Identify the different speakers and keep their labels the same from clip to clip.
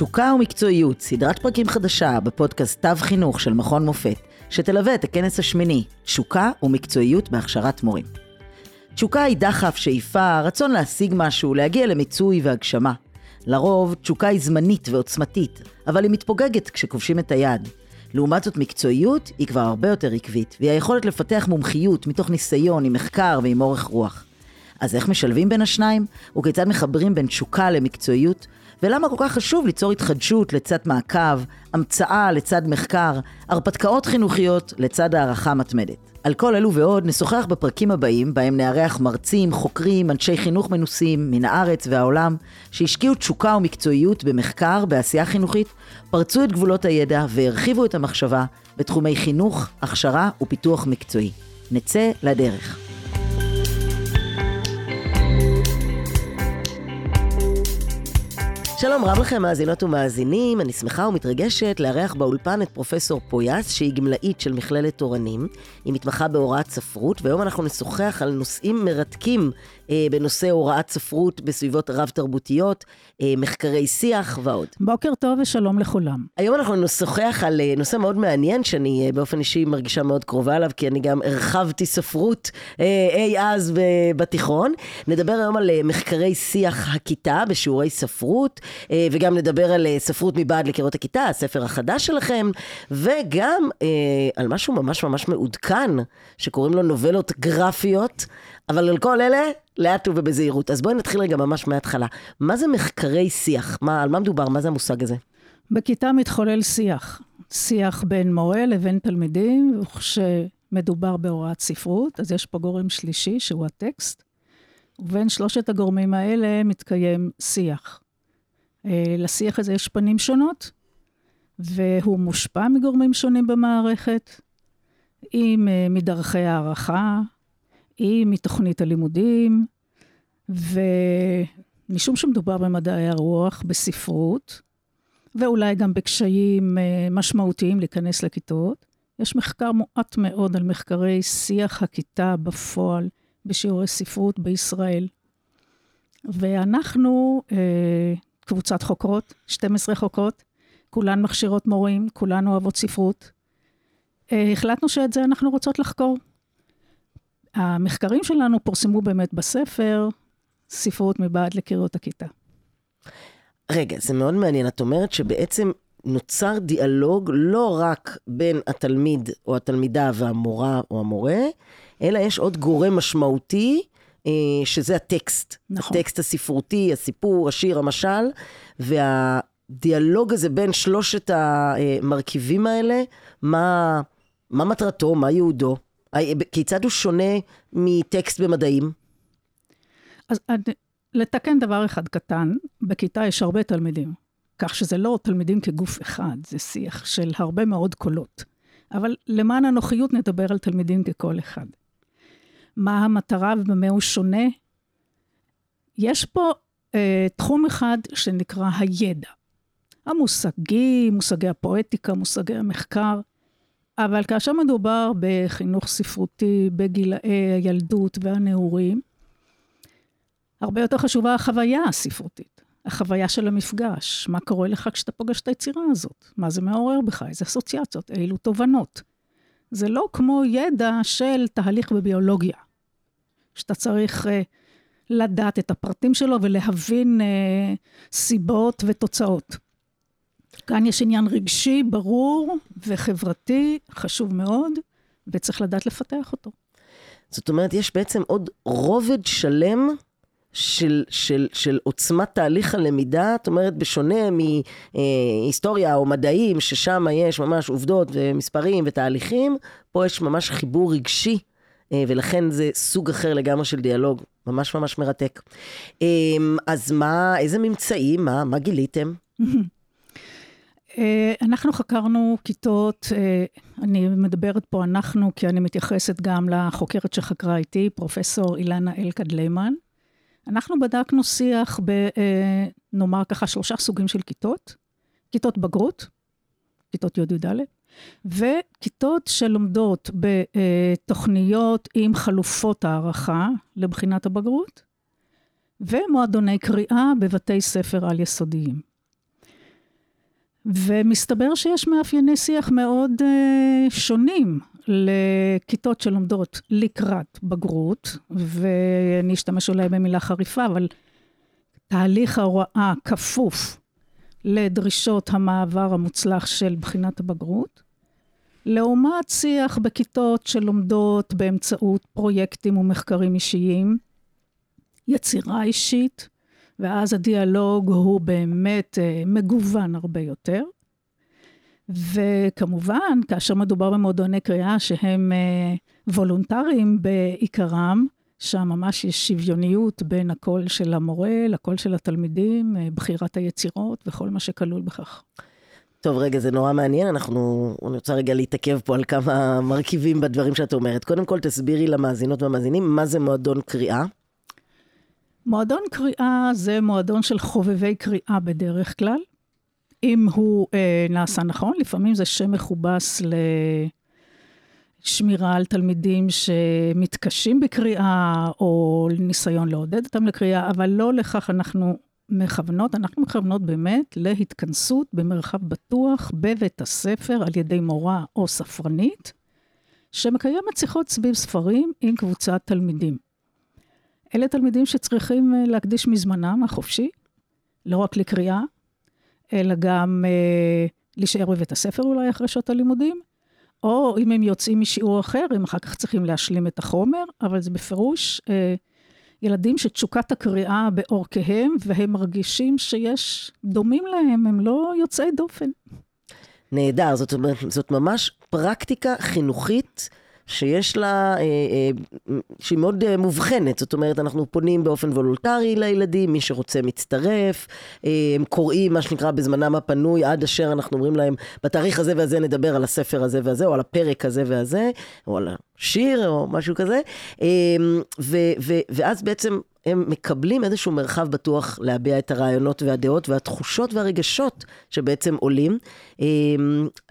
Speaker 1: תשוקה ומקצועיות, סדרת פרקים חדשה בפודקאסט תו חינוך של מכון מופת, שתלווה את הכנס השמיני, תשוקה ומקצועיות בהכשרת מורים. תשוקה היא דחף, שאיפה, רצון להשיג משהו, להגיע למיצוי והגשמה. לרוב, תשוקה היא זמנית ועוצמתית, אבל היא מתפוגגת כשכובשים את היד. לעומת זאת, מקצועיות היא כבר הרבה יותר עקבית, והיא היכולת לפתח מומחיות מתוך ניסיון, עם מחקר ועם אורך רוח. אז איך משלבים בין השניים? וכיצד מחברים בין תשוקה למקצועיות? ולמה כל כך חשוב ליצור התחדשות לצד מעקב, המצאה לצד מחקר, הרפתקאות חינוכיות לצד הערכה מתמדת. על כל אלו ועוד נשוחח בפרקים הבאים, בהם נארח מרצים, חוקרים, אנשי חינוך מנוסים מן הארץ והעולם, שהשקיעו תשוקה ומקצועיות במחקר, בעשייה חינוכית, פרצו את גבולות הידע והרחיבו את המחשבה בתחומי חינוך, הכשרה ופיתוח מקצועי. נצא לדרך. שלום רב לכם מאזינות ומאזינים, אני שמחה ומתרגשת לארח באולפן את פרופסור פויאס, שהיא גמלאית של מכללת תורנים. היא מתמחה בהוראת ספרות, והיום אנחנו נשוחח על נושאים מרתקים בנושא הוראת ספרות בסביבות רב-תרבותיות, אה, מחקרי שיח ועוד.
Speaker 2: בוקר טוב ושלום לכולם.
Speaker 1: היום אנחנו נשוחח על אה, נושא מאוד מעניין, שאני אה, באופן אישי מרגישה מאוד קרובה אליו, כי אני גם הרחבתי ספרות אה, אי אז בתיכון. נדבר היום על אה, מחקרי שיח הכיתה בשיעורי ספרות. אה, וגם נדבר על אה, ספרות מבעד לקירות הכיתה, הספר החדש שלכם, וגם אה, על משהו ממש ממש מעודכן, שקוראים לו נובלות גרפיות, אבל על כל אלה, לאט ובזהירות. אז בואי נתחיל רגע ממש מההתחלה. מה זה מחקרי שיח? מה, על מה מדובר? מה זה המושג הזה?
Speaker 2: בכיתה מתחולל שיח. שיח בין מורה לבין תלמידים, וכשמדובר בהוראת ספרות, אז יש פה גורם שלישי, שהוא הטקסט, ובין שלושת הגורמים האלה מתקיים שיח. אה, לשיח הזה יש פנים שונות, והוא מושפע מגורמים שונים במערכת, אם אה, מדרכי הערכה, אם מתוכנית הלימודים, ומשום שמדובר במדעי הרוח, בספרות, ואולי גם בקשיים אה, משמעותיים להיכנס לכיתות, יש מחקר מועט מאוד על מחקרי שיח הכיתה בפועל בשיעורי ספרות בישראל. ואנחנו אה, קבוצת חוקרות, 12 חוקרות, כולן מכשירות מורים, כולן אוהבות ספרות. אה, החלטנו שאת זה אנחנו רוצות לחקור. המחקרים שלנו פורסמו באמת בספר, ספרות מבעד לקירות הכיתה.
Speaker 1: רגע, זה מאוד מעניין. את אומרת שבעצם נוצר דיאלוג לא רק בין התלמיד או התלמידה והמורה או המורה, אלא יש עוד גורם משמעותי אה, שזה הטקסט. נכון. הטקסט הספרותי, הסיפור, השיר, המשל, והדיאלוג הזה בין שלושת המרכיבים האלה, מה, מה מטרתו, מה ייעודו? כיצד הוא שונה מטקסט במדעים?
Speaker 2: אז לתקן דבר אחד קטן, בכיתה יש הרבה תלמידים, כך שזה לא תלמידים כגוף אחד, זה שיח של הרבה מאוד קולות. אבל למען הנוחיות נדבר על תלמידים כקול אחד. מה המטרה ובמה הוא שונה. יש פה אה, תחום אחד שנקרא הידע. המושגים, מושגי הפואטיקה, מושגי המחקר, אבל כאשר מדובר בחינוך ספרותי, בגילאי הילדות והנעורים, הרבה יותר חשובה החוויה הספרותית, החוויה של המפגש, מה קורה לך כשאתה פוגש את היצירה הזאת, מה זה מעורר בך, איזה אסוציאציות, אילו תובנות. זה לא כמו ידע של תהליך בביולוגיה, שאתה צריך uh, לדעת את הפרטים שלו ולהבין uh, סיבות ותוצאות. כאן יש עניין רגשי, ברור וחברתי, חשוב מאוד, וצריך לדעת לפתח אותו.
Speaker 1: זאת אומרת, יש בעצם עוד רובד שלם של, של, של עוצמת תהליך הלמידה, זאת אומרת, בשונה מהיסטוריה או מדעים, ששם יש ממש עובדות ומספרים ותהליכים, פה יש ממש חיבור רגשי, אה, ולכן זה סוג אחר לגמרי של דיאלוג, ממש ממש מרתק. אה, אז מה, איזה ממצאים, מה, מה גיליתם?
Speaker 2: אה, אנחנו חקרנו כיתות, אני מדברת פה אנחנו, כי אני מתייחסת גם לחוקרת שחקרה איתי, פרופסור אילנה אלקד ליימן. אנחנו בדקנו שיח ב, אה, נאמר ככה, שלושה סוגים של כיתות. כיתות בגרות, כיתות י"ד, וכיתות שלומדות בתוכניות עם חלופות הערכה לבחינת הבגרות, ומועדוני קריאה בבתי ספר על-יסודיים. ומסתבר שיש מאפייני שיח מאוד uh, שונים לכיתות שלומדות לקראת בגרות, ואני אשתמש אולי במילה חריפה, אבל תהליך ההוראה כפוף לדרישות המעבר המוצלח של בחינת הבגרות, לעומת שיח בכיתות שלומדות באמצעות פרויקטים ומחקרים אישיים, יצירה אישית, ואז הדיאלוג הוא באמת uh, מגוון הרבה יותר. וכמובן, כאשר מדובר במועדוני קריאה שהם uh, וולונטריים בעיקרם, שם ממש יש שוויוניות בין הקול של המורה לקול של התלמידים, uh, בחירת היצירות וכל מה שכלול בכך.
Speaker 1: טוב, רגע, זה נורא מעניין, אנחנו, אני רוצה רגע להתעכב פה על כמה מרכיבים בדברים שאת אומרת. קודם כל, תסבירי למאזינות והמאזינים, מה זה מועדון קריאה?
Speaker 2: מועדון קריאה זה מועדון של חובבי קריאה בדרך כלל. אם הוא אה, נעשה נכון, לפעמים זה שם מכובס לשמירה על תלמידים שמתקשים בקריאה, או ניסיון לעודד אותם לקריאה, אבל לא לכך אנחנו מכוונות. אנחנו מכוונות באמת להתכנסות במרחב בטוח בבית הספר על ידי מורה או ספרנית, שמקיימת שיחות סביב ספרים עם קבוצת תלמידים. אלה תלמידים שצריכים אה, להקדיש מזמנם החופשי, לא רק לקריאה, אלא גם אה, להישאר בבית הספר אולי אחרי שעות הלימודים, או אם הם יוצאים משיעור אחר, הם אחר כך צריכים להשלים את החומר, אבל זה בפירוש אה, ילדים שתשוקת הקריאה בעורקיהם, והם מרגישים שיש דומים להם, הם לא יוצאי דופן.
Speaker 1: נהדר, זאת זאת ממש פרקטיקה חינוכית שיש לה, אה, אה, שהיא מאוד אה, מובחנת, זאת אומרת, אנחנו פונים באופן וולונטרי לילדים, מי שרוצה מצטרף, הם קוראים מה שנקרא בזמנם הפנוי, עד אשר אנחנו אומרים להם, בתאריך הזה והזה נדבר על הספר הזה והזה, או על הפרק הזה והזה, או על השיר, או משהו כזה, ו, ו, ואז בעצם הם מקבלים איזשהו מרחב בטוח להביע את הרעיונות והדעות והתחושות והרגשות שבעצם עולים.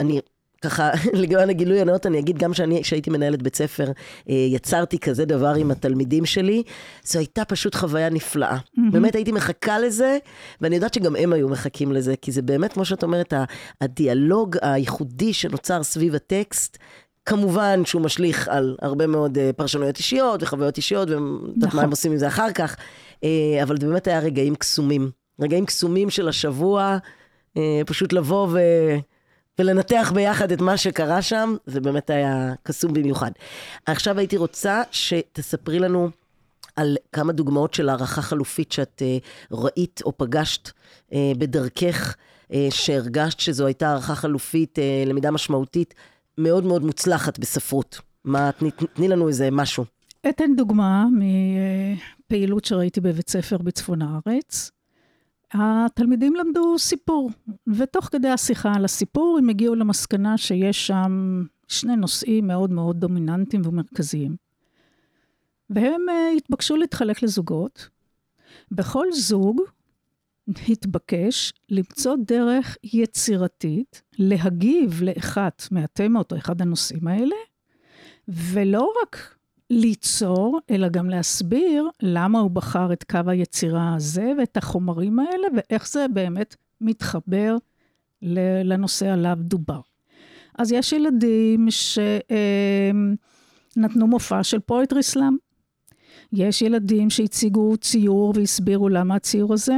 Speaker 1: אני ככה, לגבי הגילוי הנאות, אני אגיד גם שאני, כשהייתי מנהלת בית ספר, אה, יצרתי כזה דבר עם התלמידים שלי. זו הייתה פשוט חוויה נפלאה. Mm-hmm. באמת הייתי מחכה לזה, ואני יודעת שגם הם היו מחכים לזה, כי זה באמת, כמו שאת אומרת, הדיאלוג הייחודי שנוצר סביב הטקסט, כמובן שהוא משליך על הרבה מאוד uh, פרשנויות אישיות וחוויות אישיות, ואת נכון. מה הם עושים עם זה אחר כך, uh, אבל זה באמת היה רגעים קסומים. רגעים קסומים של השבוע, פשוט לבוא ו... ולנתח ביחד את מה שקרה שם, זה באמת היה קסום במיוחד. עכשיו הייתי רוצה שתספרי לנו על כמה דוגמאות של הערכה חלופית שאת uh, ראית או פגשת uh, בדרכך, uh, שהרגשת שזו הייתה הערכה חלופית, uh, למידה משמעותית, מאוד מאוד מוצלחת בספרות. מה, תני, תני לנו איזה משהו.
Speaker 2: אתן דוגמה מפעילות שראיתי בבית ספר בצפון הארץ. התלמידים למדו סיפור, ותוך כדי השיחה על הסיפור הם הגיעו למסקנה שיש שם שני נושאים מאוד מאוד דומיננטיים ומרכזיים. והם uh, התבקשו להתחלק לזוגות. בכל זוג התבקש למצוא דרך יצירתית להגיב לאחת מהתמות או אחד הנושאים האלה, ולא רק ליצור, אלא גם להסביר למה הוא בחר את קו היצירה הזה ואת החומרים האלה, ואיך זה באמת מתחבר לנושא עליו דובר. אז יש ילדים שנתנו מופע של פואטרי סלאם. יש ילדים שהציגו ציור והסבירו למה הציור הזה.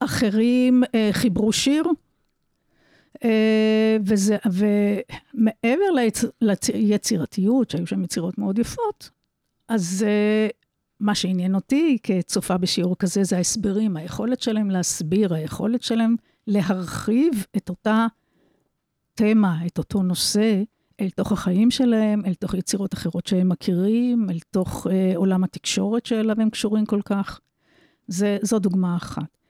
Speaker 2: אחרים אה, חיברו שיר וזה, ומעבר ליצ, ליצירתיות, שהיו שם יצירות מאוד יפות, אז אה, מה שעניין אותי כצופה בשיעור כזה זה ההסברים, היכולת שלהם להסביר, היכולת שלהם להרחיב את אותה תמה, את אותו נושא, אל תוך החיים שלהם, אל תוך יצירות אחרות שהם מכירים, אל תוך אה, עולם התקשורת שאליו הם קשורים כל כך. זה, זו דוגמה אחת.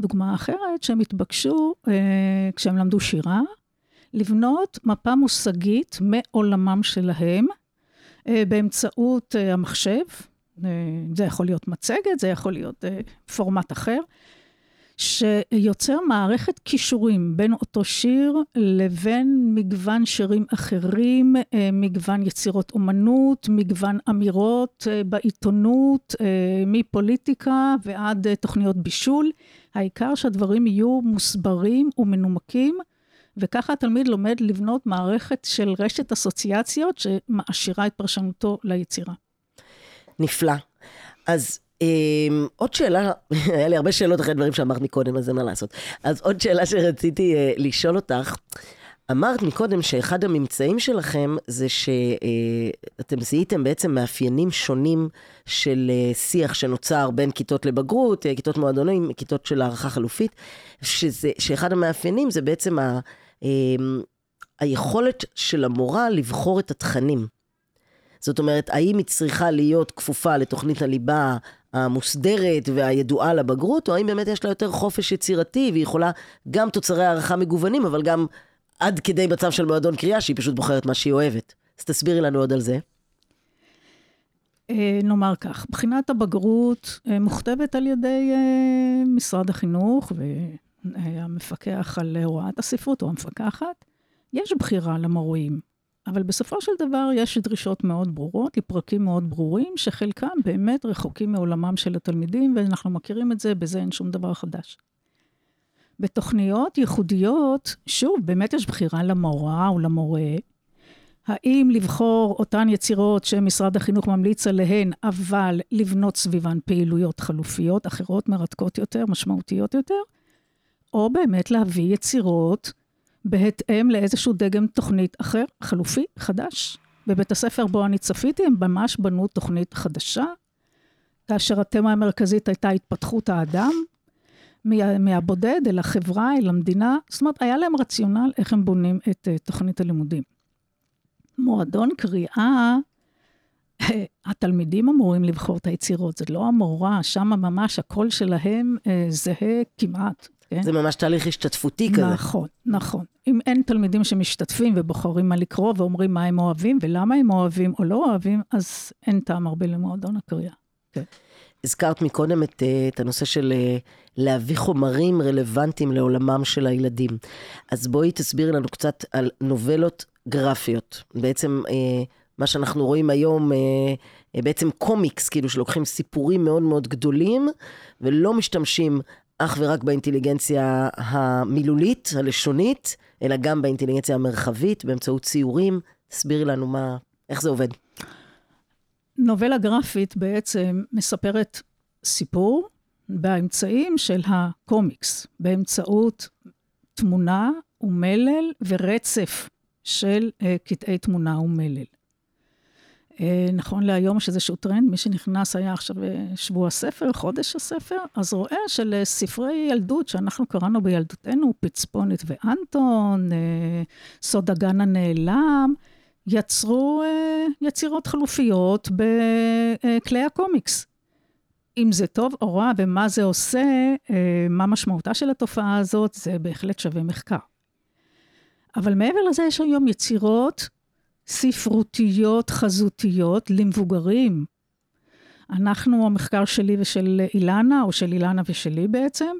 Speaker 2: דוגמה אחרת, שהם התבקשו, אה, כשהם למדו שירה, לבנות מפה מושגית מעולמם שלהם, אה, באמצעות אה, המחשב. זה יכול להיות מצגת, זה יכול להיות פורמט אחר, שיוצר מערכת כישורים בין אותו שיר לבין מגוון שירים אחרים, אה, מגוון יצירות אומנות, מגוון אמירות אה, בעיתונות, אה, מפוליטיקה ועד תוכניות בישול. העיקר שהדברים יהיו מוסברים ומנומקים, וככה התלמיד לומד לבנות מערכת של רשת אסוציאציות שמעשירה את פרשנותו ליצירה.
Speaker 1: נפלא. אז עוד שאלה, היה לי הרבה שאלות אחרי דברים שאמרת מקודם, אז אין מה לעשות. אז עוד שאלה שרציתי uh, לשאול אותך, אמרת מקודם שאחד הממצאים שלכם זה שאתם uh, זיהיתם בעצם מאפיינים שונים של uh, שיח שנוצר בין כיתות לבגרות, כיתות מועדונים, כיתות של הערכה חלופית, שזה, שאחד המאפיינים זה בעצם ה, uh, היכולת של המורה לבחור את התכנים. זאת אומרת, האם היא צריכה להיות כפופה לתוכנית הליבה המוסדרת והידועה לבגרות, או האם באמת יש לה יותר חופש יצירתי והיא יכולה גם תוצרי הערכה מגוונים, אבל גם עד כדי מצב של מועדון קריאה, שהיא פשוט בוחרת מה שהיא אוהבת. אז תסבירי לנו עוד על זה.
Speaker 2: אה, נאמר כך, בחינת הבגרות אה, מוכתבת על ידי אה, משרד החינוך והמפקח על הוראת הספרות או המפקחת. יש בחירה למורים. אבל בסופו של דבר יש דרישות מאוד ברורות, לפרקים מאוד ברורים, שחלקם באמת רחוקים מעולמם של התלמידים, ואנחנו מכירים את זה, בזה אין שום דבר חדש. בתוכניות ייחודיות, שוב, באמת יש בחירה למורה או למורה, האם לבחור אותן יצירות שמשרד החינוך ממליץ עליהן, אבל לבנות סביבן פעילויות חלופיות אחרות, מרתקות יותר, משמעותיות יותר, או באמת להביא יצירות בהתאם לאיזשהו דגם תוכנית אחר, חלופי, חדש. בבית הספר בו אני צפיתי, הם ממש בנו תוכנית חדשה, כאשר התמה המרכזית הייתה התפתחות האדם, מה, מהבודד אל החברה, אל המדינה. זאת אומרת, היה להם רציונל איך הם בונים את uh, תוכנית הלימודים. מועדון קריאה, התלמידים אמורים לבחור את היצירות, זה לא המורה, שם ממש הקול שלהם uh, זהה כמעט.
Speaker 1: כן? זה ממש תהליך השתתפותי כזה.
Speaker 2: נכון, נכון. אם אין תלמידים שמשתתפים ובוחרים מה לקרוא ואומרים מה הם אוהבים ולמה הם אוהבים או לא אוהבים, אז אין טעם הרבה למועדון הקריאה. כן.
Speaker 1: הזכרת מקודם את, אה, את הנושא של אה, להביא חומרים רלוונטיים לעולמם של הילדים. אז בואי תסבירי לנו קצת על נובלות גרפיות. בעצם אה, מה שאנחנו רואים היום, בעצם קומיקס, כאילו שלוקחים סיפורים מאוד מאוד גדולים ולא משתמשים אך ורק באינטליגנציה המילולית, הלשונית, אלא גם באינטליגנציה המרחבית, באמצעות ציורים. תסבירי לנו מה, איך זה עובד.
Speaker 2: נובלה גרפית בעצם מספרת סיפור באמצעים של הקומיקס, באמצעות תמונה ומלל ורצף של uh, קטעי תמונה ומלל. אה, נכון להיום יש איזשהו טרנד, מי שנכנס היה עכשיו אה, שבוע הספר, חודש הספר, אז רואה שלספרי ילדות שאנחנו קראנו בילדותנו, פצפונת ואנטון, אה, סוד הגן הנעלם, יצרו יצירות חלופיות בכלי הקומיקס. אם זה טוב או רע ומה זה עושה, מה משמעותה של התופעה הזאת, זה בהחלט שווה מחקר. אבל מעבר לזה יש היום יצירות ספרותיות חזותיות למבוגרים. אנחנו, המחקר שלי ושל אילנה, או של אילנה ושלי בעצם,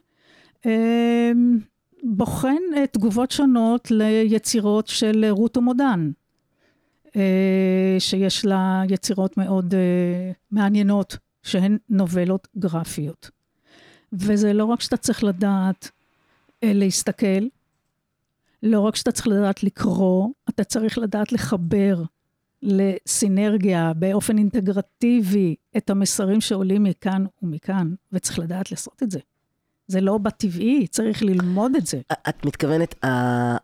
Speaker 2: אמ, בוחן תגובות שונות ליצירות של רות ומודן, אה, שיש לה יצירות מאוד אה, מעניינות, שהן נובלות גרפיות. וזה לא רק שאתה צריך לדעת אה, להסתכל, לא רק שאתה צריך לדעת לקרוא, אתה צריך לדעת לחבר לסינרגיה באופן אינטגרטיבי את המסרים שעולים מכאן ומכאן, וצריך לדעת לעשות את זה. זה לא בטבעי, צריך ללמוד את זה.
Speaker 1: את מתכוונת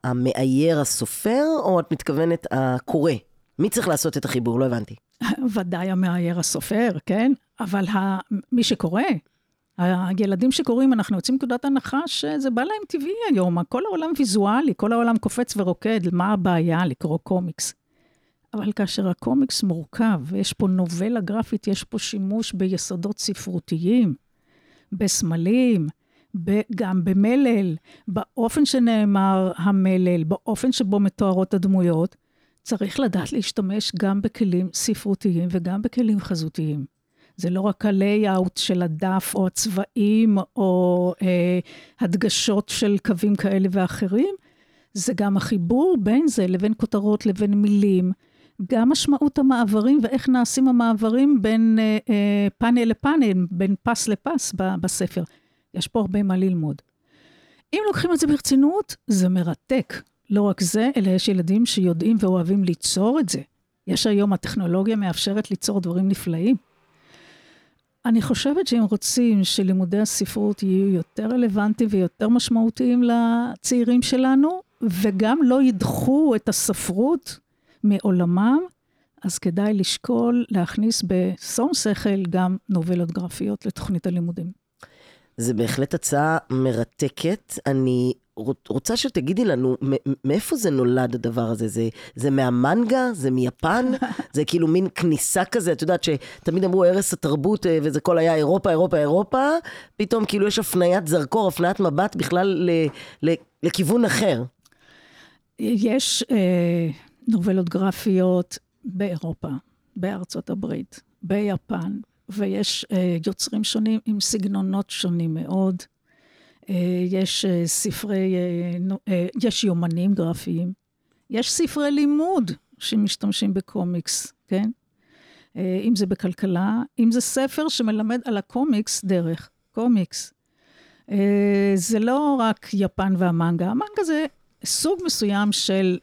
Speaker 1: המאייר הסופר, או את מתכוונת הקורא? מי צריך לעשות את החיבור? לא הבנתי.
Speaker 2: ודאי המאייר הסופר, כן? אבל מי שקורא, הילדים שקוראים, אנחנו יוצאים מנקודת הנחה שזה בא להם טבעי היום, כל העולם ויזואלי, כל העולם קופץ ורוקד, מה הבעיה לקרוא קומיקס? אבל כאשר הקומיקס מורכב, ויש פה נובלה גרפית, יש פה שימוש ביסודות ספרותיים, בסמלים, גם במלל, באופן שנאמר המלל, באופן שבו מתוארות הדמויות, צריך לדעת להשתמש גם בכלים ספרותיים וגם בכלים חזותיים. זה לא רק ה-layout של הדף או הצבעים או אה, הדגשות של קווים כאלה ואחרים, זה גם החיבור בין זה לבין כותרות לבין מילים, גם משמעות המעברים ואיך נעשים המעברים בין אה, אה, פאנל לפאנל, בין פס לפס ב- בספר. יש פה הרבה מה ללמוד. אם לוקחים את זה ברצינות, זה מרתק. לא רק זה, אלא יש ילדים שיודעים ואוהבים ליצור את זה. יש היום, הטכנולוגיה מאפשרת ליצור דברים נפלאים. אני חושבת שאם רוצים שלימודי הספרות יהיו יותר רלוונטיים ויותר משמעותיים לצעירים שלנו, וגם לא ידחו את הספרות מעולמם, אז כדאי לשקול להכניס בשום שכל גם נובלות גרפיות לתוכנית הלימודים.
Speaker 1: זה בהחלט הצעה מרתקת. אני רוצה שתגידי לנו, מאיפה זה נולד הדבר הזה? זה, זה מהמנגה? זה מיפן? זה כאילו מין כניסה כזה, את יודעת שתמיד אמרו הרס התרבות, אה, וזה כל היה אירופה, אירופה, אירופה, פתאום כאילו יש הפניית זרקור, הפניית מבט בכלל ל, ל, לכיוון אחר.
Speaker 2: יש אה, נובלות גרפיות באירופה, בארצות הברית, ביפן, ויש אה, יוצרים שונים עם סגנונות שונים מאוד. אה, יש אה, ספרי, אה, יש יומנים גרפיים, יש ספרי לימוד שמשתמשים בקומיקס, כן? אם זה בכלכלה, אם זה ספר שמלמד על הקומיקס דרך קומיקס. זה לא רק יפן והמנגה, המנגה זה סוג מסוים של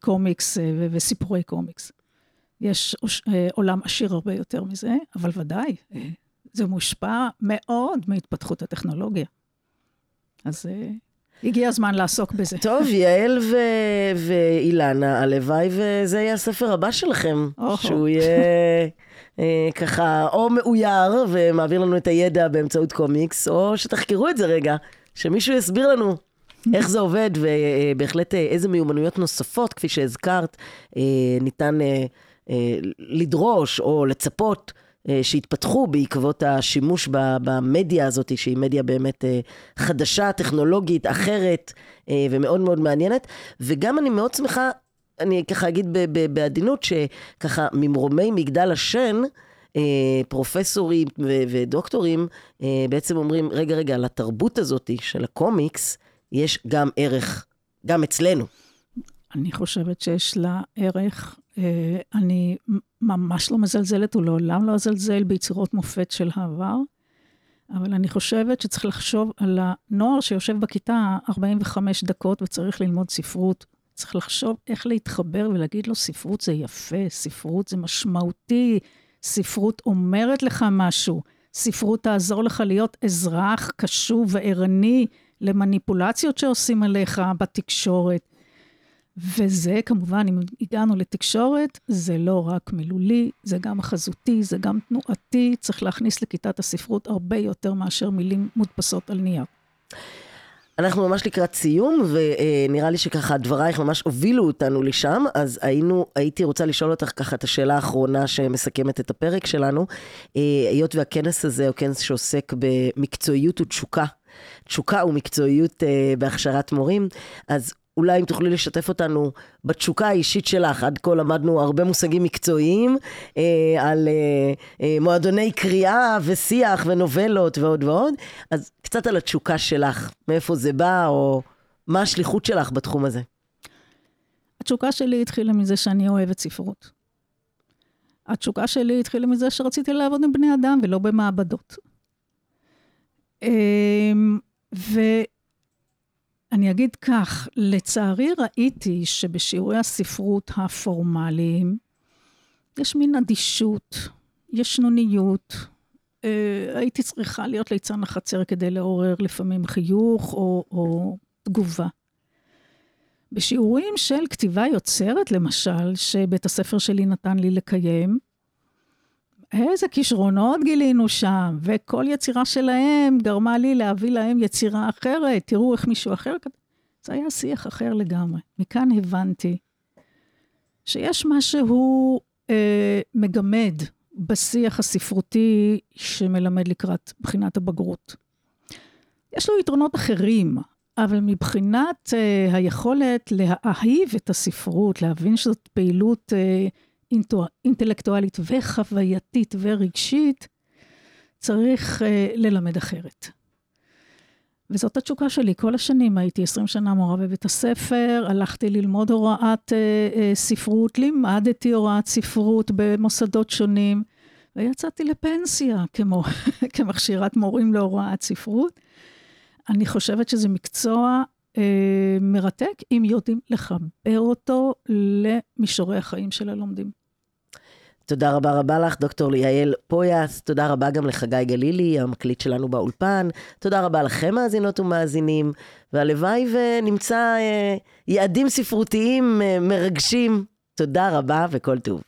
Speaker 2: קומיקס וסיפורי קומיקס. יש עולם עשיר הרבה יותר מזה, אבל ודאי, זה מושפע מאוד מהתפתחות הטכנולוגיה. אז אה, הגיע הזמן לעסוק בזה.
Speaker 1: טוב, יעל ו- ואילנה, הלוואי וזה יהיה הספר הבא שלכם. שהוא יהיה אה, ככה או מאויר ומעביר לנו את הידע באמצעות קומיקס, או שתחקרו את זה רגע, שמישהו יסביר לנו איך זה עובד, ובהחלט אה, איזה מיומנויות נוספות, כפי שהזכרת, ניתן לדרוש או לצפות. שהתפתחו בעקבות השימוש במדיה הזאת, שהיא מדיה באמת חדשה, טכנולוגית, אחרת ומאוד מאוד מעניינת. וגם אני מאוד שמחה, אני ככה אגיד בעדינות, שככה ממרומי מגדל השן, פרופסורים ודוקטורים בעצם אומרים, רגע, רגע, לתרבות הזאת של הקומיקס, יש גם ערך, גם אצלנו.
Speaker 2: אני חושבת שיש לה ערך. אה, אני ממש לא מזלזלת ולעולם לא אזלזל ביצירות מופת של העבר, אבל אני חושבת שצריך לחשוב על הנוער שיושב בכיתה 45 דקות וצריך ללמוד ספרות. צריך לחשוב איך להתחבר ולהגיד לו, ספרות זה יפה, ספרות זה משמעותי, ספרות אומרת לך משהו, ספרות תעזור לך להיות אזרח קשוב וערני למניפולציות שעושים עליך בתקשורת. וזה כמובן, אם הגענו לתקשורת, זה לא רק מילולי, זה גם חזותי, זה גם תנועתי, צריך להכניס לכיתת הספרות הרבה יותר מאשר מילים מודפסות על נייר.
Speaker 1: אנחנו ממש לקראת סיום, ונראה לי שככה דברייך ממש הובילו אותנו לשם, אז היינו, הייתי רוצה לשאול אותך ככה את השאלה האחרונה שמסכמת את הפרק שלנו. אה, היות והכנס הזה הוא כנס שעוסק במקצועיות ותשוקה תשוקה ומקצועיות אה, בהכשרת מורים, אז אולי אם תוכלי לשתף אותנו בתשוקה האישית שלך, עד כה למדנו הרבה מושגים מקצועיים אה, על אה, אה, מועדוני קריאה ושיח ונובלות ועוד ועוד, אז קצת על התשוקה שלך, מאיפה זה בא, או מה השליחות שלך בתחום הזה.
Speaker 2: התשוקה שלי התחילה מזה שאני אוהבת ספרות. התשוקה שלי התחילה מזה שרציתי לעבוד עם בני אדם ולא במעבדות. אמ, ואני אגיד כך, לצערי ראיתי שבשיעורי הספרות הפורמליים יש מין אדישות, ישנוניות. אה, הייתי צריכה להיות ליצן החצר כדי לעורר לפעמים חיוך או, או תגובה. בשיעורים של כתיבה יוצרת, למשל, שבית הספר שלי נתן לי לקיים, איזה כישרונות גילינו שם, וכל יצירה שלהם גרמה לי להביא להם יצירה אחרת, תראו איך מישהו אחר... זה היה שיח אחר לגמרי. מכאן הבנתי שיש משהו אה, מגמד בשיח הספרותי שמלמד לקראת בחינת הבגרות. יש לו יתרונות אחרים, אבל מבחינת אה, היכולת להאהיב את הספרות, להבין שזאת פעילות אה, אינטלקטואלית וחווייתית ורגשית, צריך uh, ללמד אחרת. וזאת התשוקה שלי. כל השנים הייתי 20 שנה מורה בבית הספר, הלכתי ללמוד הוראת uh, uh, ספרות, לימדתי הוראת ספרות במוסדות שונים, ויצאתי לפנסיה כמו, כמכשירת מורים להוראת ספרות. אני חושבת שזה מקצוע uh, מרתק, אם יודעים לחבר אותו למישורי החיים של הלומדים.
Speaker 1: תודה רבה רבה לך, דוקטור ליעל פויאס. תודה רבה גם לחגי גלילי, המקליט שלנו באולפן. תודה רבה לכם, מאזינות ומאזינים. והלוואי ונמצא אה, יעדים ספרותיים אה, מרגשים. תודה רבה וכל טוב.